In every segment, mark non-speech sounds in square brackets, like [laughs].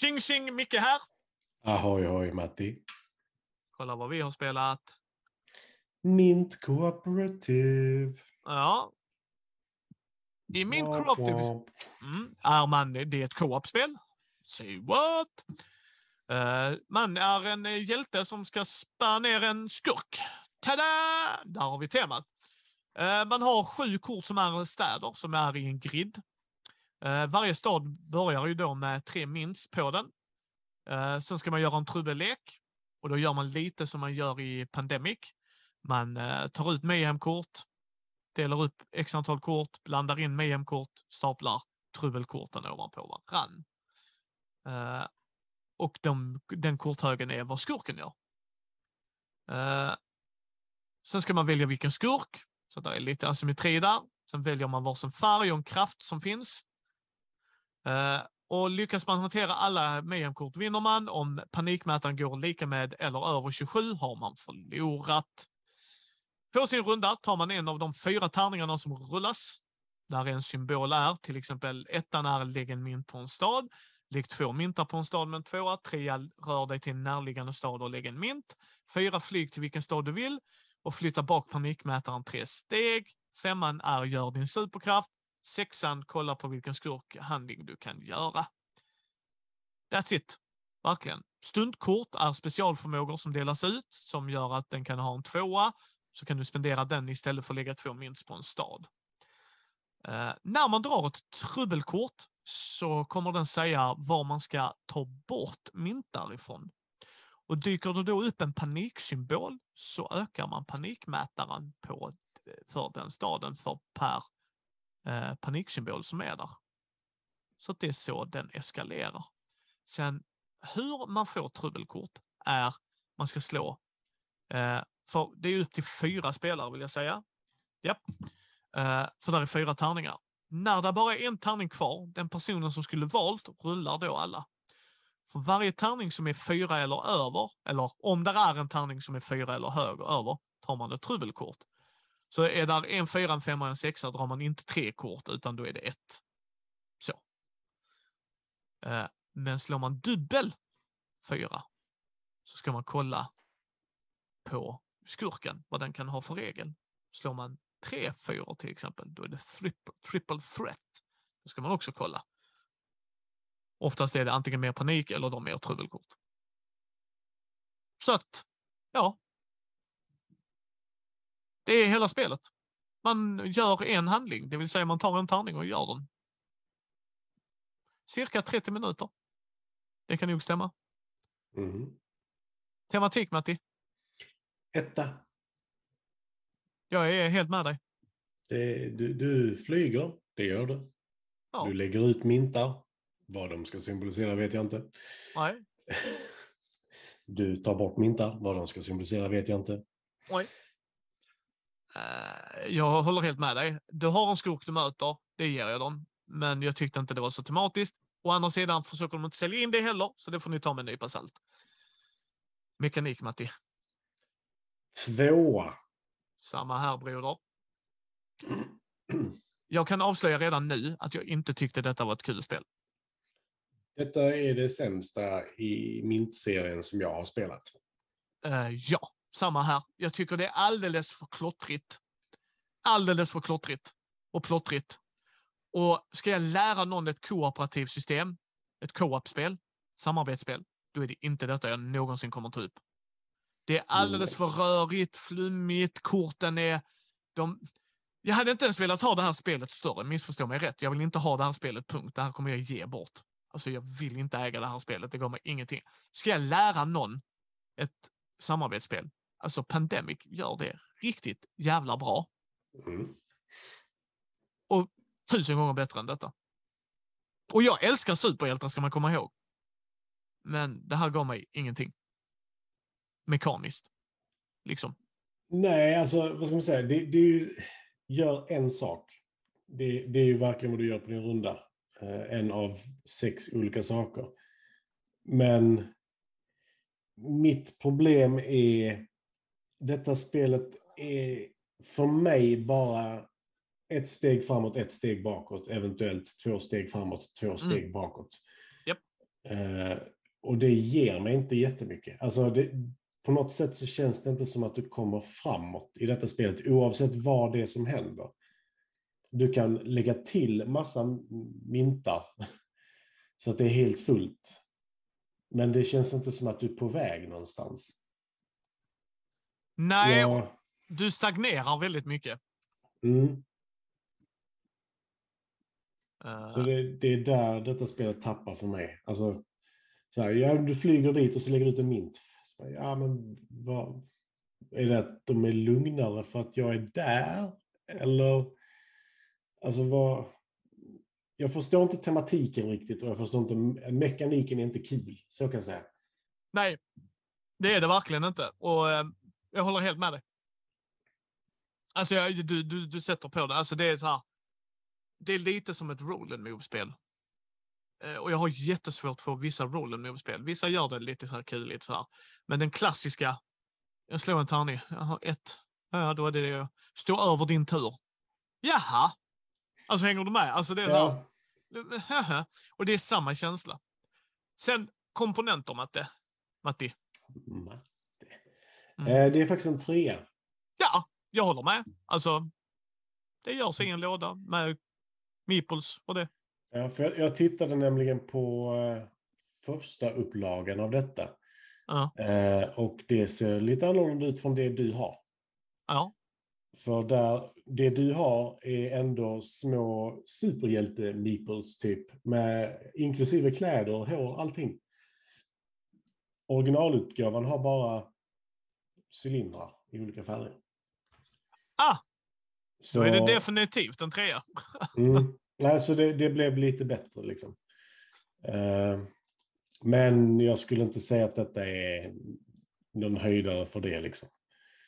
Tjing tjing, Micke här. Ahoy, ahoy, Matti. Kolla vad vi har spelat. Mint Cooperative. Ja. I min Womp cooperative mm, är man, det är ett co-op-spel. Say what? Eh, man är en eh, hjälte som ska spärra ner en skurk. Tada! Där har vi temat. Eh, man har sju kort som är städer som är i en grid. Eh, varje stad börjar ju då med tre minst på den. Eh, sen ska man göra en trubbellek och då gör man lite som man gör i Pandemic. Man eh, tar ut mayhem-kort, delar upp x antal kort, blandar in mayhem-kort, staplar trubbelkorten ovanpå varann. Och de, den korthögen är vad skurken gör. Sen ska man välja vilken skurk, så det är lite asymmetri där. Sen väljer man varsin färg och en kraft som finns. Eh, och lyckas man hantera alla mediumkort vinner man. Om panikmätaren går lika med eller över 27 har man förlorat. På sin runda tar man en av de fyra tärningarna som rullas. Där en symbol är, till exempel ettan är lägg en mynt på en stad. Lägg två myntar på en stad med en tvåa. Trea rör dig till en närliggande stad och lägg en mynt. Fyra flyg till vilken stad du vill och flytta bak panikmätaren tre steg. Femman är gör din superkraft. Sexan kollar på vilken skurkhandling du kan göra. That's it. Verkligen. Stundkort är specialförmågor som delas ut som gör att den kan ha en tvåa. Så kan du spendera den istället för att lägga två minst på en stad. Eh, när man drar ett trubbelkort så kommer den säga var man ska ta bort myntar ifrån. Och dyker det då upp en paniksymbol så ökar man panikmätaren på, eh, för den staden för per eh, paniksymbol som är där. Så att det är så den eskalerar. Sen hur man får trubbelkort är man ska slå. Eh, för det är upp till fyra spelare vill jag säga. Japp. Eh, för där är fyra tärningar. När det bara är en tärning kvar, den personen som skulle valt rullar då alla. För varje tärning som är fyra eller över, eller om det är en tärning som är fyra eller högre över, tar man ett trubbelkort. Så är där en fyra, en femma och en sexa drar man inte tre kort utan då är det ett. Så. Eh, men slår man dubbel fyra så ska man kolla på skurken, vad den kan ha för regel. Slår man tre fyror till exempel, då är det triple, triple threat. Då ska man också kolla. Oftast är det antingen mer panik eller de mer trubbelkort. Så att, ja. Det är hela spelet. Man gör en handling, det vill säga man tar en tärning och gör den. Cirka 30 minuter. Det kan nog stämma. Mhm. Tematik, Matti. Etta. Jag är helt med dig. Det, du, du flyger, det gör du. Ja. Du lägger ut mintar. Vad de ska symbolisera vet jag inte. Nej, [laughs] Du tar bort mintar. Vad de ska symbolisera vet jag inte. nej. Eh, jag håller helt med dig. Du har en skurk du möter, det ger jag dem. Men jag tyckte inte det var så tematiskt. Å andra sidan försöker de inte sälja in det heller, så det får ni ta med en nypa salt. Mekanik, Matti. Tvåa. Samma här, broder. Jag kan avslöja redan nu att jag inte tyckte detta var ett kul spel. Detta är det sämsta i Mint-serien som jag har spelat. Eh, ja, samma här. Jag tycker det är alldeles för klottrigt. Alldeles för klottrigt och plottrigt. Och ska jag lära någon ett kooperativt system, ett co-op-spel, samarbetsspel, då är det inte detta jag någonsin kommer ta upp. Det är alldeles för rörigt, flummigt, korten är... De... Jag hade inte ens velat ha det här spelet större, missförstå mig rätt. Jag vill inte ha det här spelet, punkt. Det här kommer jag ge bort. Alltså, jag vill inte äga det här spelet, det går mig ingenting. Ska jag lära någon ett samarbetsspel, alltså Pandemic gör det riktigt jävla bra. Mm. Tusen gånger bättre än detta. Och jag älskar superhjältar ska man komma ihåg. Men det här gav mig ingenting. Mekaniskt. Liksom. Nej, alltså vad ska man säga? Det, ju, gör en sak. Det, det är ju verkligen vad du gör på din runda. Eh, en av sex olika saker. Men mitt problem är detta spelet är för mig bara ett steg framåt, ett steg bakåt, eventuellt två steg framåt, två steg bakåt. Japp. Eh, och det ger mig inte jättemycket. Alltså det, på något sätt så känns det inte som att du kommer framåt i detta spelet, oavsett vad det är som händer. Du kan lägga till massa mintar så att det är helt fullt. Men det känns inte som att du är på väg någonstans. Nej, Ja, du stagnerar väldigt mycket. mm. Eh, Så det, det är där detta spelet tappar för mig. Alltså, så här, ja, du flyger dit och så lägger du ut en mint. Så, ja, men vad, är det att de är lugnare för att jag är där? Eller, alltså vad... Jag förstår inte tematiken riktigt och jag förstår inte, mekaniken är inte kul, så kan jag säga. Nej, det är det verkligen inte. Och eh, jag håller helt med dig. Alltså, jag, du, du, du sätter på det. Alltså, det är så här. Det är lite som ett roll and move-spel. Eh, och jag har jättesvårt för vissa roll and move-spel. Vissa gör det lite så här kul, lite så här. Men den klassiska. Jag slår en tärning. Jag har ett. Ja, då är det det. Stå över din tur. Jaha. Alltså hänger du med? Alltså det är. Ja, Och det är samma känsla. Sen komponenter, Matte. Matti. matte. Mm. Eh, det är faktiskt en trea. Ja, jag håller med. Alltså, det görs i en låda med meeples och det. Ja, för jag, jag tittade nämligen på eh, första upplagan av detta. Ja, Eh, och det ser lite annorlunda ut från det du har. ja, För där, det du har är ändå små superhjälte-meeples typ. Med, inklusive kläder, hår, allting. Originalutgåvan har bara cylindrar i olika färger. Ah, Så, är det definitivt en trea. [laughs] mm, nej, så det, det blev lite bättre liksom. Eh, men jag skulle inte säga att detta är någon höjdare för det liksom.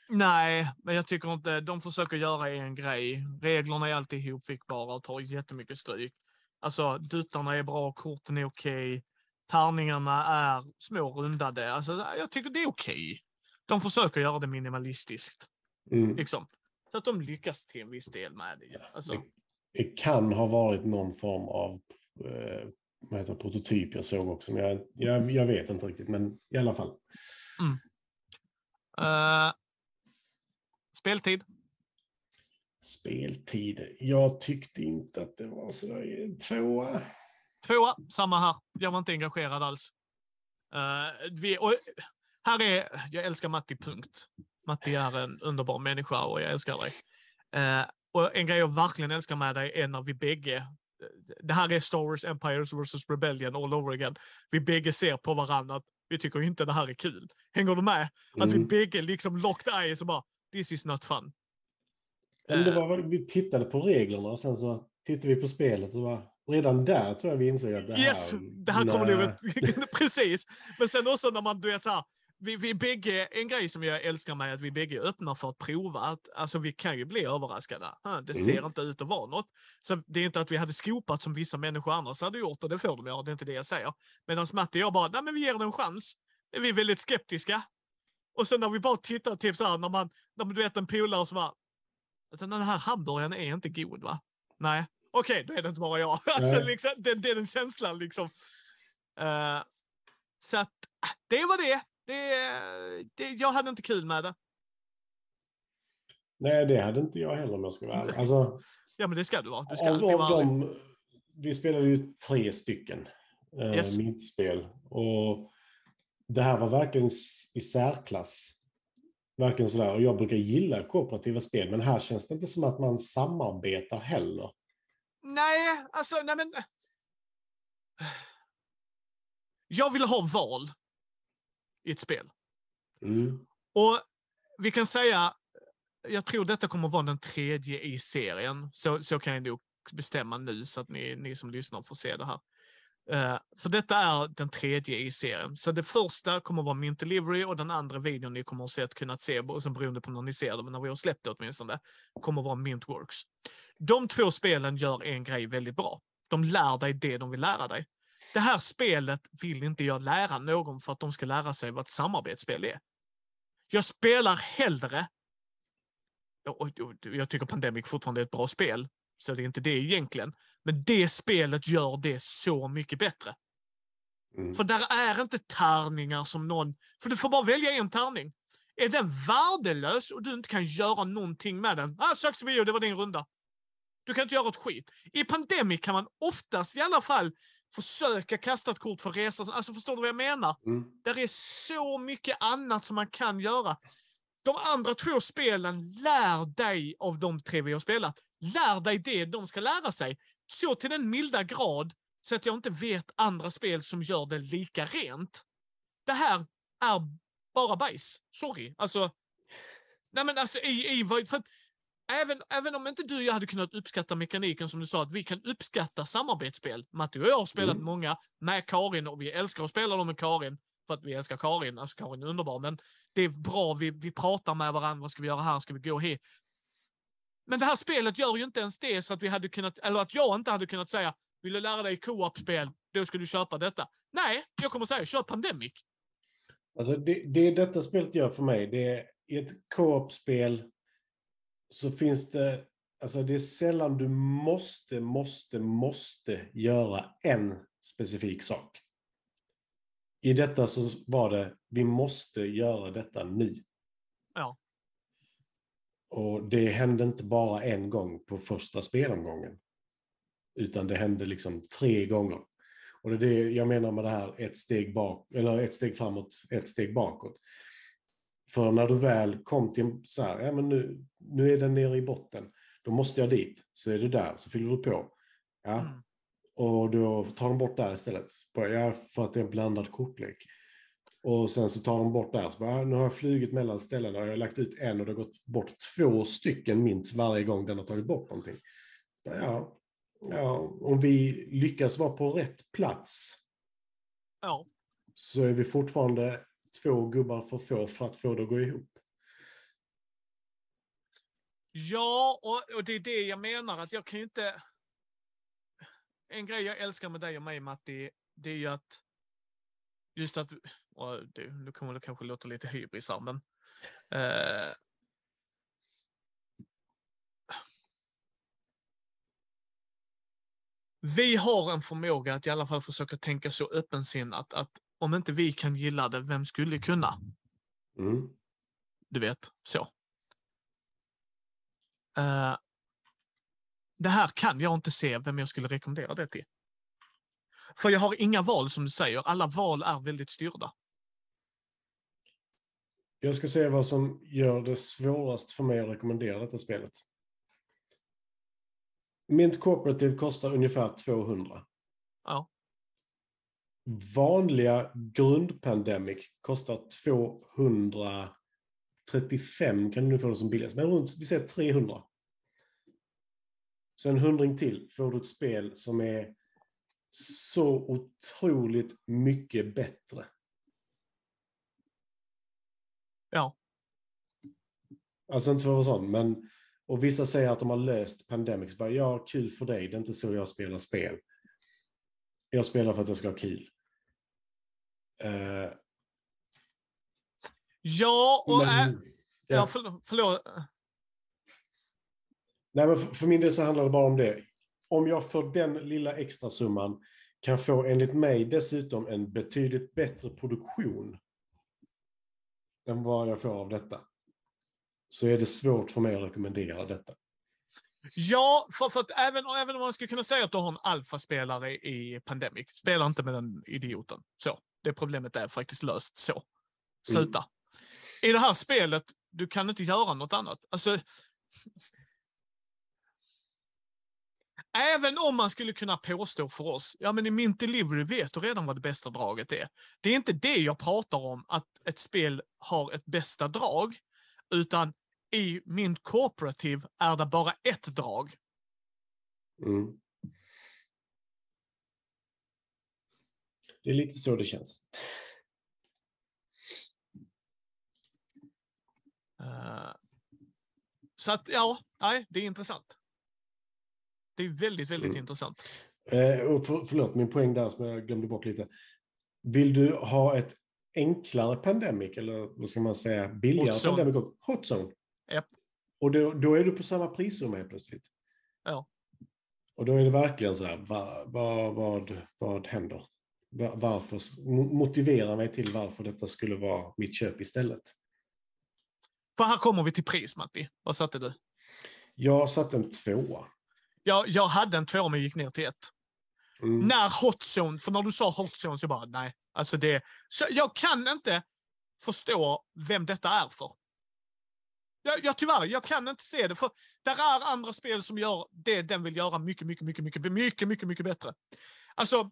Nej, men jag tycker inte. De försöker göra en grej. Reglerna är alltid ihopfickbara och tar jättemycket stryk. Alltså, duttarna är bra, korten är okej. Tärningarna är små rundade. Alltså, jag tycker det är okej. De försöker göra det minimalistiskt, Mm. liksom. Så att de lyckas till en viss del med det. Alltså, Det, det kan ha varit någon form av eh, heter prototyp jag såg också. Men jag, jag, jag vet inte riktigt, men i alla fall. eh, speltid. Speltid. Jag tyckte inte att det var sådär tvåa. Tvåa, samma här. Jag var inte engagerad alls. Eh, vi, och här är, jag älskar Matti, punkt. Matti är en underbar människa och jag älskar dig. Eh, och en grej jag verkligen älskar med dig är när vi bägge, det här är Star Wars Empires vs Rebellion all over again. Vi bägge ser på varandra att vi tycker inte det här är kul. Hänger du med? Att vi Mm. bägge liksom locked eyes och bara, this is not fun. Men det Eh. var, vi tittade på reglerna och sen så tittade vi på spelet och bara, redan där tror jag vi insåg att det här... Yes, det här kommer nog [laughs] precis. Men sen också när man, du vet så här, vi, vi bägge, en grej som jag älskar med är att vi bägge är öppna för att prova att, alltså vi kan ju bli överraskade. Det Mm. ser inte ut att vara något. Så det är inte att vi hade skopat som vissa människor annars hade gjort och det får de göra, det är inte det jag säger. Medan Matti och jag bara, nej men vi ger det en chans. Vi är väldigt skeptiska. Och sen när vi bara tittar, typ så här, när man, när man, du vet en polare som bara, alltså, den här hamburgaren är inte god va? Nej, okej, då är det inte bara jag. [laughs] Alltså, liksom, det, det är den känslan liksom. Eh, så att ah, det var det. Det, det. Jag hade inte kul med det. Nej, det hade inte jag heller om jag ska vara ärlig. Alltså, Ja, men det ska du vara. Du ska av, alltid vara ärlig. dem, vi spelade ju tre stycken eh, Yes. mittspel. Och det här var verkligen i särklass. Verkligen sådär. Och jag brukar gilla kooperativa spel, men här känns det inte som att man samarbetar heller. Nej, alltså, nej men. Jag vill ha val i ett spel. Mm. Och vi kan säga, jag tror detta kommer vara den tredje i serien. Så, så kan jag nog bestämma nu så att ni, ni som lyssnar får se det här. Eh, för detta är den tredje i serien. Så det första kommer vara Mint Delivery och den andra videon ni kommer att se, kunnat se, sen beroende på när ni ser det, men när vi har släppt det åtminstone, kommer vara Mint Works. De två spelen gör en grej väldigt bra. De lär dig det de vill lära dig. Det här spelet vill inte jag lära någon för att de ska lära sig vad ett samarbetsspel är. Jag spelar hellre jag tycker Pandemic fortfarande är ett bra spel, så det är inte det egentligen. Men det spelet gör det så mycket bättre. Mm. För där är inte tärningar som någon... För du får bara välja en tärning. Är den värdelös och du inte kan göra någonting med den, ah, söks till bio, det var din runda. Du kan inte göra ett skit. I Pandemic kan man oftast i alla fall försöka kasta ett kort för resa. Alltså förstår du vad jag menar? Mm. Där är så mycket annat som man kan göra. De andra två spelen lär dig av de tre vi har spelat. Lär dig det de ska lära sig. Så till den milda grad så att jag inte vet andra spel som gör det lika rent. Det här är bara bajs. Sorry. Alltså. Nej men alltså i, i för även, även om inte du och jag hade kunnat uppskatta mekaniken som du sa, att vi kan uppskatta samarbetsspel. Matti och jag har spelat Mm. många med Karin och vi älskar att spela dem med Karin. För att vi älskar Karin. Alltså Karin är underbar. Men det är bra, vi, vi pratar med varandra. Vad ska vi göra här? Ska vi gå hit? Men det här spelet gör ju inte ens det så att vi hade kunnat, eller att jag inte hade kunnat säga, vill du lära dig co-op-spel, då ska du köpa detta. Nej, jag kommer säga, kör Pandemic. Alltså det, det detta spelet gör för mig, det är ett co-op-spel så finns det, alltså det är sällan du måste, måste, måste göra en specifik sak. I detta så var det, vi måste göra detta nu. Ja. Och det hände inte bara en gång på första spelomgången. Utan det hände liksom tre gånger. Och det är det jag menar med det här ett steg, bak, eller ett steg framåt, ett steg bakåt. För när du väl kom till så här, ja men nu, nu är den nere i botten, då måste jag dit. Så är du där, så fyller du på. Ja. Mm. Och då tar de bort där istället. Ja, för att det är en blandad kortlek. Och sen så tar de bort där. Så bara, "Ah, nu har jag flugit mellan ställena och jag har lagt ut en och det har gått bort två stycken minst varje gång den har tagit bort någonting. Bara, Ja, ja, om vi lyckas vara på rätt plats Ja. så är vi fortfarande två gubbar för få för att få det att gå ihop. Ja, och, och det är det jag menar att jag kan ju inte... En grej jag älskar med dig och mig, Matti, det är ju att just att... Och det, nu kommer det kanske låta lite hybris här, men... Eh, vi har en förmåga att i alla fall försöka tänka så öppensinnat att om inte vi kan gilla det, vem skulle kunna? Mm. Du vet, så. Eh, det här kan jag inte se vem jag skulle rekommendera det till. För jag har inga val som du säger. Alla val är väldigt styrda. Jag ska se vad som gör det svårast för mig att rekommendera detta spelet. Mint Cooperative kostar ungefär 200. Ja. Vanliga grundpandemic kostar 235 kan du nu få det som billigast. Men runt, vi säger 300. Så en hundring till får du ett spel som är så otroligt mycket bättre. Ja. Alltså inte för att vara sån, men och vissa säger att de har löst Pandemic. Så bara, ja, kul för dig. Det är inte så jag spelar spel. Jag spelar för att jag ska ha kul. Eh, Ja, och... men, äh, ja, ja. förlåt. förlåt. Nej, men för, för min del så handlar det bara om det. Om jag för den lilla extra summan kan få enligt mig dessutom en betydligt bättre produktion än vad jag får av detta. Så är det svårt för mig att rekommendera detta. Ja, för, för att även, även om man skulle kunna säga att du har en alfaspelare i Pandemic, spela inte med den idioten. Så. Det problemet är faktiskt löst så. Sluta. I det här spelet, du kan inte göra något annat. Alltså, Även om man skulle kunna påstå för oss, ja men i Mint Delivery vet du redan vad det bästa draget är. Det är inte det jag pratar om, att ett spel har ett bästa drag, utan i Mint Cooperative är det bara ett drag. Mm. Det är lite så det känns. Eh, så att ja, nej, det är intressant. Det är väldigt, väldigt Mm. intressant. Eh, och för, förlåt, min poäng där som jag glömde bort lite. Vill du ha ett enklare Pandemic, eller vad ska man säga, billigare Hot. Pandemic? och- Hot Zone. Japp. Och då, då är du på samma prisrum helt plötsligt. Ja. Och då är det verkligen så här, vad, vad, vad, vad händer? Va- Varför, mo- motivera mig till varför detta skulle vara mitt köp istället. För här kommer vi till pris, Matti. Vad satte du? Jag satte en tvåa. Jag, jag hade en tvåa men gick ner till ett. Mm. När Hot Zone, för när du sa Hot Zone så bara nej. Alltså det, så jag kan inte förstå vem detta är för. Jag, jag, tyvärr, jag kan inte se det. För där är andra spel som gör det den vill göra mycket, mycket, mycket, mycket, mycket, mycket, mycket bättre. Alltså,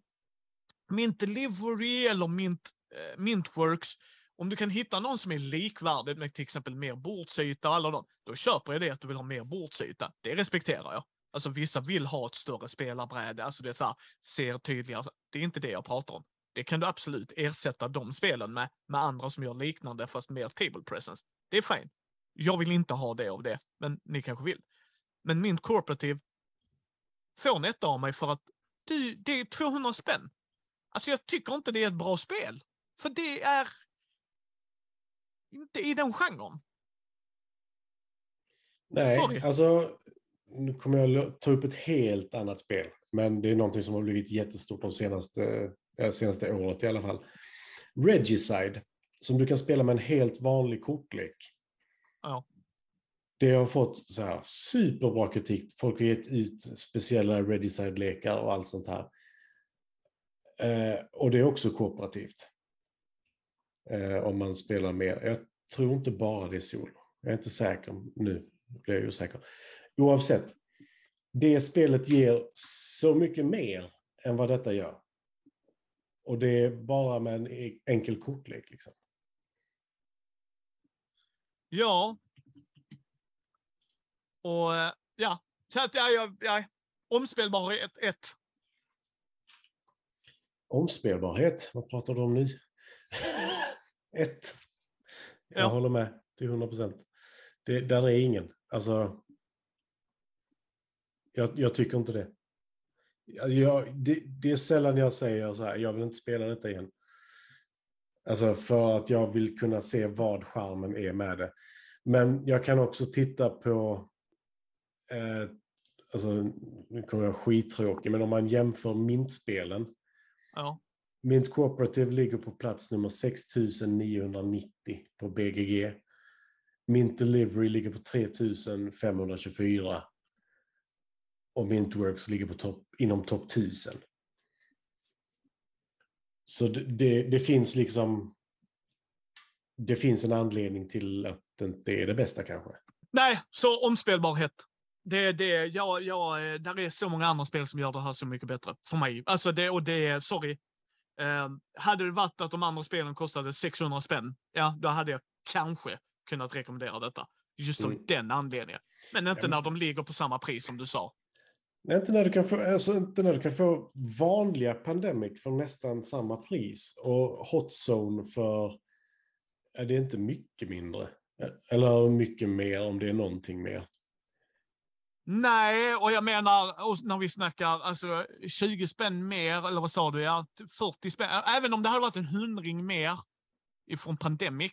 Mint Delivery eller Mint, eh, Mintworks, om du kan hitta någon som är likvärdig med till exempel mer bordsyta, eller något, då köper jag det att du vill ha mer bordsyta. Det respekterar jag. Alltså vissa vill ha ett större spelarbräde, alltså det är så här, ser tydligare. Det är inte det jag pratar om. Det kan du absolut ersätta de spelen med, med andra som gör liknande fast mer table presence. Det är fine. Jag vill inte ha det av det, men ni kanske vill. Men min corporative får en etta av mig för att du, det är 200 spänn. Alltså jag tycker inte det är ett bra spel. För det är inte i den genren. Sorry. Nej, alltså nu kommer jag ta upp ett helt annat spel. Men det är någonting som har blivit jättestort de senaste, eh, senaste året i alla fall. Regicide, som du kan spela med en helt vanlig kortlek. Ja. Det har fått så här superbra kritik. Folk har gett ut speciella Regicide-lekar och allt sånt här. Eh, och det är också kooperativt. Eh, om man spelar mer. Jag tror inte bara det är solo. Jag är inte säker nu. Blir jag osäker. Oavsett. Det spelet ger så mycket mer än vad detta gör. Och det är bara med en e- enkel kortlek. Liksom. Ja. Och eh, ja, så att jag, jag, jag omspelbarhet ett. Omspelbarhet, vad pratar du om nu? [laughs] Ett. Jag Ja. håller med till 100 procent. Där är ingen. Alltså, jag, jag tycker inte det. Jag, det. Det är sällan jag säger så här, jag vill inte spela detta igen. Alltså för att jag vill kunna se vad charmen är med det. Men jag kan också titta på, eh, alltså nu kommer jag skittråkig, men om man jämför mintspelen Ja. Mint Cooperative ligger på plats nummer 6990 på BGG. Mint Delivery ligger på 3524. Och Mintworks ligger på topp, inom topp 1000. Så det, det, det finns liksom... Det finns en anledning till att det inte är det bästa kanske. Nej, så omspelbarhet. Det, det, ja, ja, eh, där är så många andra spel som gör det här så mycket bättre för mig. Alltså det, och det, sorry. Eh, hade det varit att de andra spelen kostade 600 spänn, ja, då hade jag kanske kunnat rekommendera detta. Just av Mm. den anledningen. Men inte Ja, men- när de ligger på samma pris som du sa. Nej, inte när du kan få, alltså inte när du kan få vanliga Pandemic för nästan samma pris och Hot Zone för, är det inte mycket mindre? Eller mycket mer om det är någonting mer. Nej, och jag menar och när vi snackar alltså 20 spänn mer, eller vad sa du? Ja, 40 spänn. Även om det hade varit en hundring mer ifrån Pandemic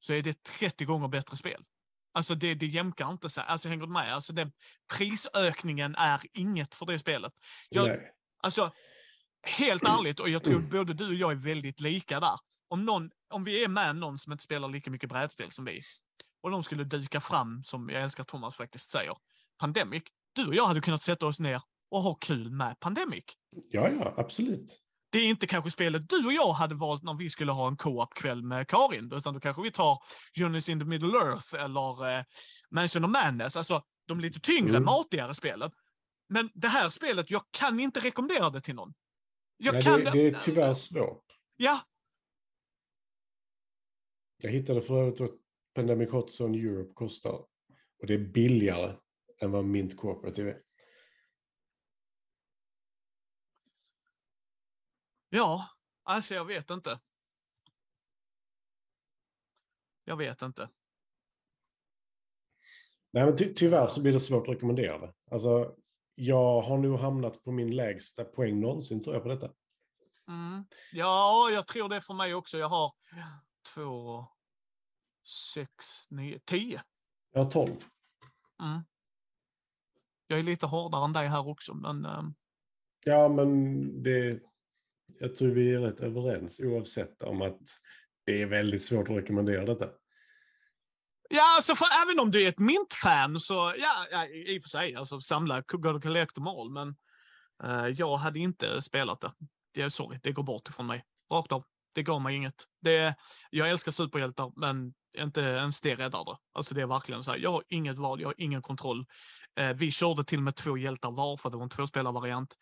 så är det 30 gånger bättre spel. Alltså det, det jämkar inte sig. Alltså hänger du med? Alltså det, prisökningen är inget för det spelet. Jag, Nej. Alltså, helt ärligt, och jag tror både du och jag är väldigt lika där. Om, någon, om vi är med någon som inte spelar lika mycket brädspel som vi, och de skulle dyka fram, som jag älskar Thomas faktiskt säger, Pandemic, du och jag hade kunnat sätta oss ner och ha kul med Pandemic. Ja, ja, absolut. Det är inte kanske spelet du och jag hade valt när vi skulle ha en co-op-kväll med Karin, utan då kanske vi tar Journeys in the Middle Earth eller eh, Mansion of Madness, alltså de lite tyngre, Mm. matigare spelen. Men det här spelet, jag kan inte rekommendera det till någon. Jag Nej, kan det, det är tyvärr svårt. Ja, Jag hittade för övrigt vad Pandemic Hot Zone Europe kostar. Och det är billigare än vad Mint Cooperative är. ja, alltså jag vet inte. Jag vet inte. Nej, men ty tyvärr så blir det svårt att rekommendera det. Alltså, jag har nog hamnat på min lägsta poäng någonsin tror jag på detta. Mm. Ja, jag tror det för mig också. Jag har två, sex, nio, tio. Jag har 12. Mm. Jag är lite hårdare än dig här också, men ehm, Ja, men det, jag tror vi är rätt överens oavsett om att det är väldigt svårt att rekommendera detta. Ja, alltså för även om du är ett Mint-fan så, ja, ja, i och för sig, alltså samla God Collect them all, men uh, jag hade inte spelat det. det sorry, det går bort ifrån mig. Rakt av. Det gav mig inget. Det, jag älskar superhjältar, men inte ens det räddar det. Alltså det är verkligen så här, jag har inget val, jag har ingen kontroll. Uh, vi körde till och med två hjältar var för det var en tvåspelarvariant.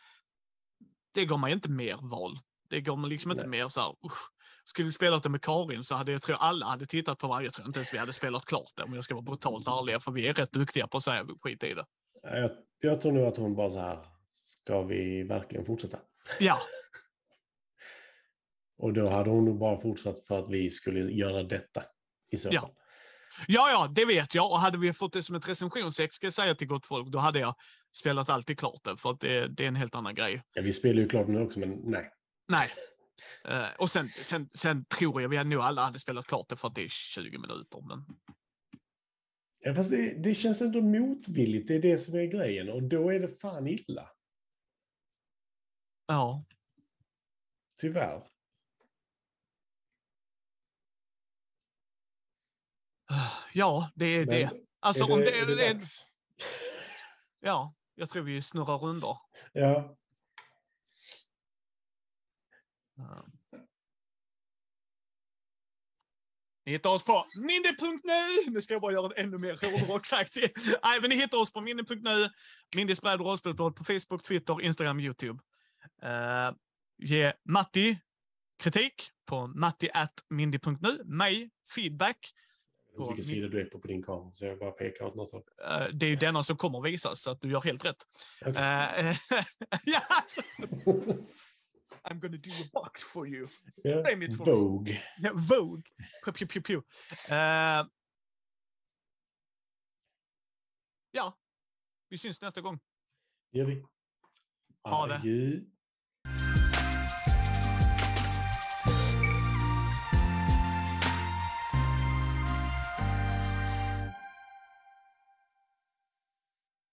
Det gav mig inte mer val. Det gav mig liksom inte mer så här, usch, skulle vi spelat det med Karin så hade jag tror alla hade tittat på varje. Jag tror inte ens vi hade spelat klart det om jag ska vara brutalt ärlig, för vi är rätt duktiga på att säga skit i det. Jag, jag tror nog att hon bara så här, ska vi verkligen fortsätta? Ja. [laughs] Och då hade hon nog bara fortsatt för att vi skulle göra detta i så fall. Ja. Ja, ja, det vet jag. Och hade vi fått det som ett recensionsex, ska jag säga till gott folk, då hade jag spelat alltid klart det, för att det, det är en helt annan grej. Ja, vi spelar ju klart nu också, men nej. Nej, Uh, och sen, sen, sen tror jag vi nog alla hade spelat klart det för att det är 20 minuter. Men... Ja, fast det, det känns ändå motvilligt, det är det som är grejen. Och då är det fan illa. Ja. Tyvärr. Ja, det är Men det. Alltså, är det, om är det, det, det är? Ja, jag tror vi snurrar rundor. Ja. Ni hittar oss på mindy.nu. Nu ska jag bara göra en ännu mer hårdrocksaktig. Nej, men ni hittar oss på mindy.nu. Mindys bräd och rollspelsblad på Facebook, Twitter, Instagram, Youtube. Uh, ge Matti kritik på matti.mindy.nu. Mig feedback. Vet vilken sida du är på på din kamera, så jag bara pekar åt något håll. Uh, det är ju denna som kommer visas, så att du gör helt rätt. Okay. [laughs] Ja, alltså. [laughs] I'm gonna do a box for you. Ja, Säg mitt Vogue. Ja, Vogue. Pew, pew, pew, pew. Uh, ja, vi syns nästa gång. gör vi. Ha det.